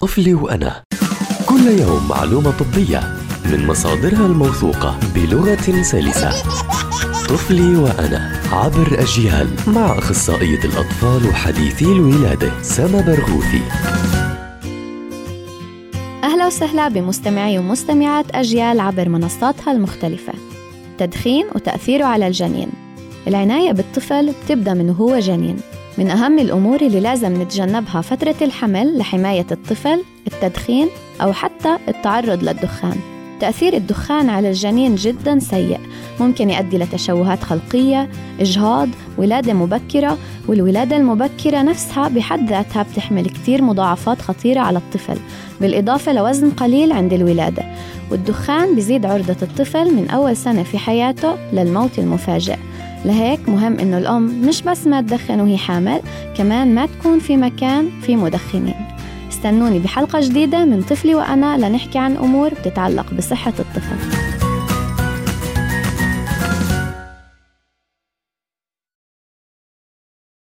طفلي وأنا. كل يوم معلومة طبية من مصادرها الموثوقة بلغة سلسة. طفلي وأنا عبر أجيال مع أخصائية الأطفال وحديثي الولادة سما برغوثي. أهلا وسهلا بمستمعي ومستمعات أجيال عبر منصاتها المختلفة. تدخين وتأثيره على الجنين. العناية بالطفل بتبدأ من هو جنين. من أهم الأمور اللي لازم نتجنبها فترة الحمل لحماية الطفل التدخين أو حتى التعرض للدخان. تأثير الدخان على الجنين جدا سيء. ممكن يؤدي لتشوهات خلقية إجهاض ولادة مبكرة والولادة المبكرة نفسها بحد ذاتها بتحمل كتير مضاعفات خطيرة على الطفل بالإضافة لوزن قليل عند الولادة. والدخان بيزيد عرضة الطفل من أول سنة في حياته للموت المفاجئ. لهيك مهم إنه الأم مش بس ما تدخن وهي حامل كمان ما تكون في مكان في مدخنين. استنوني بحلقة جديدة من طفلي وأنا لنحكي عن أمور بتتعلق بصحة الطفل.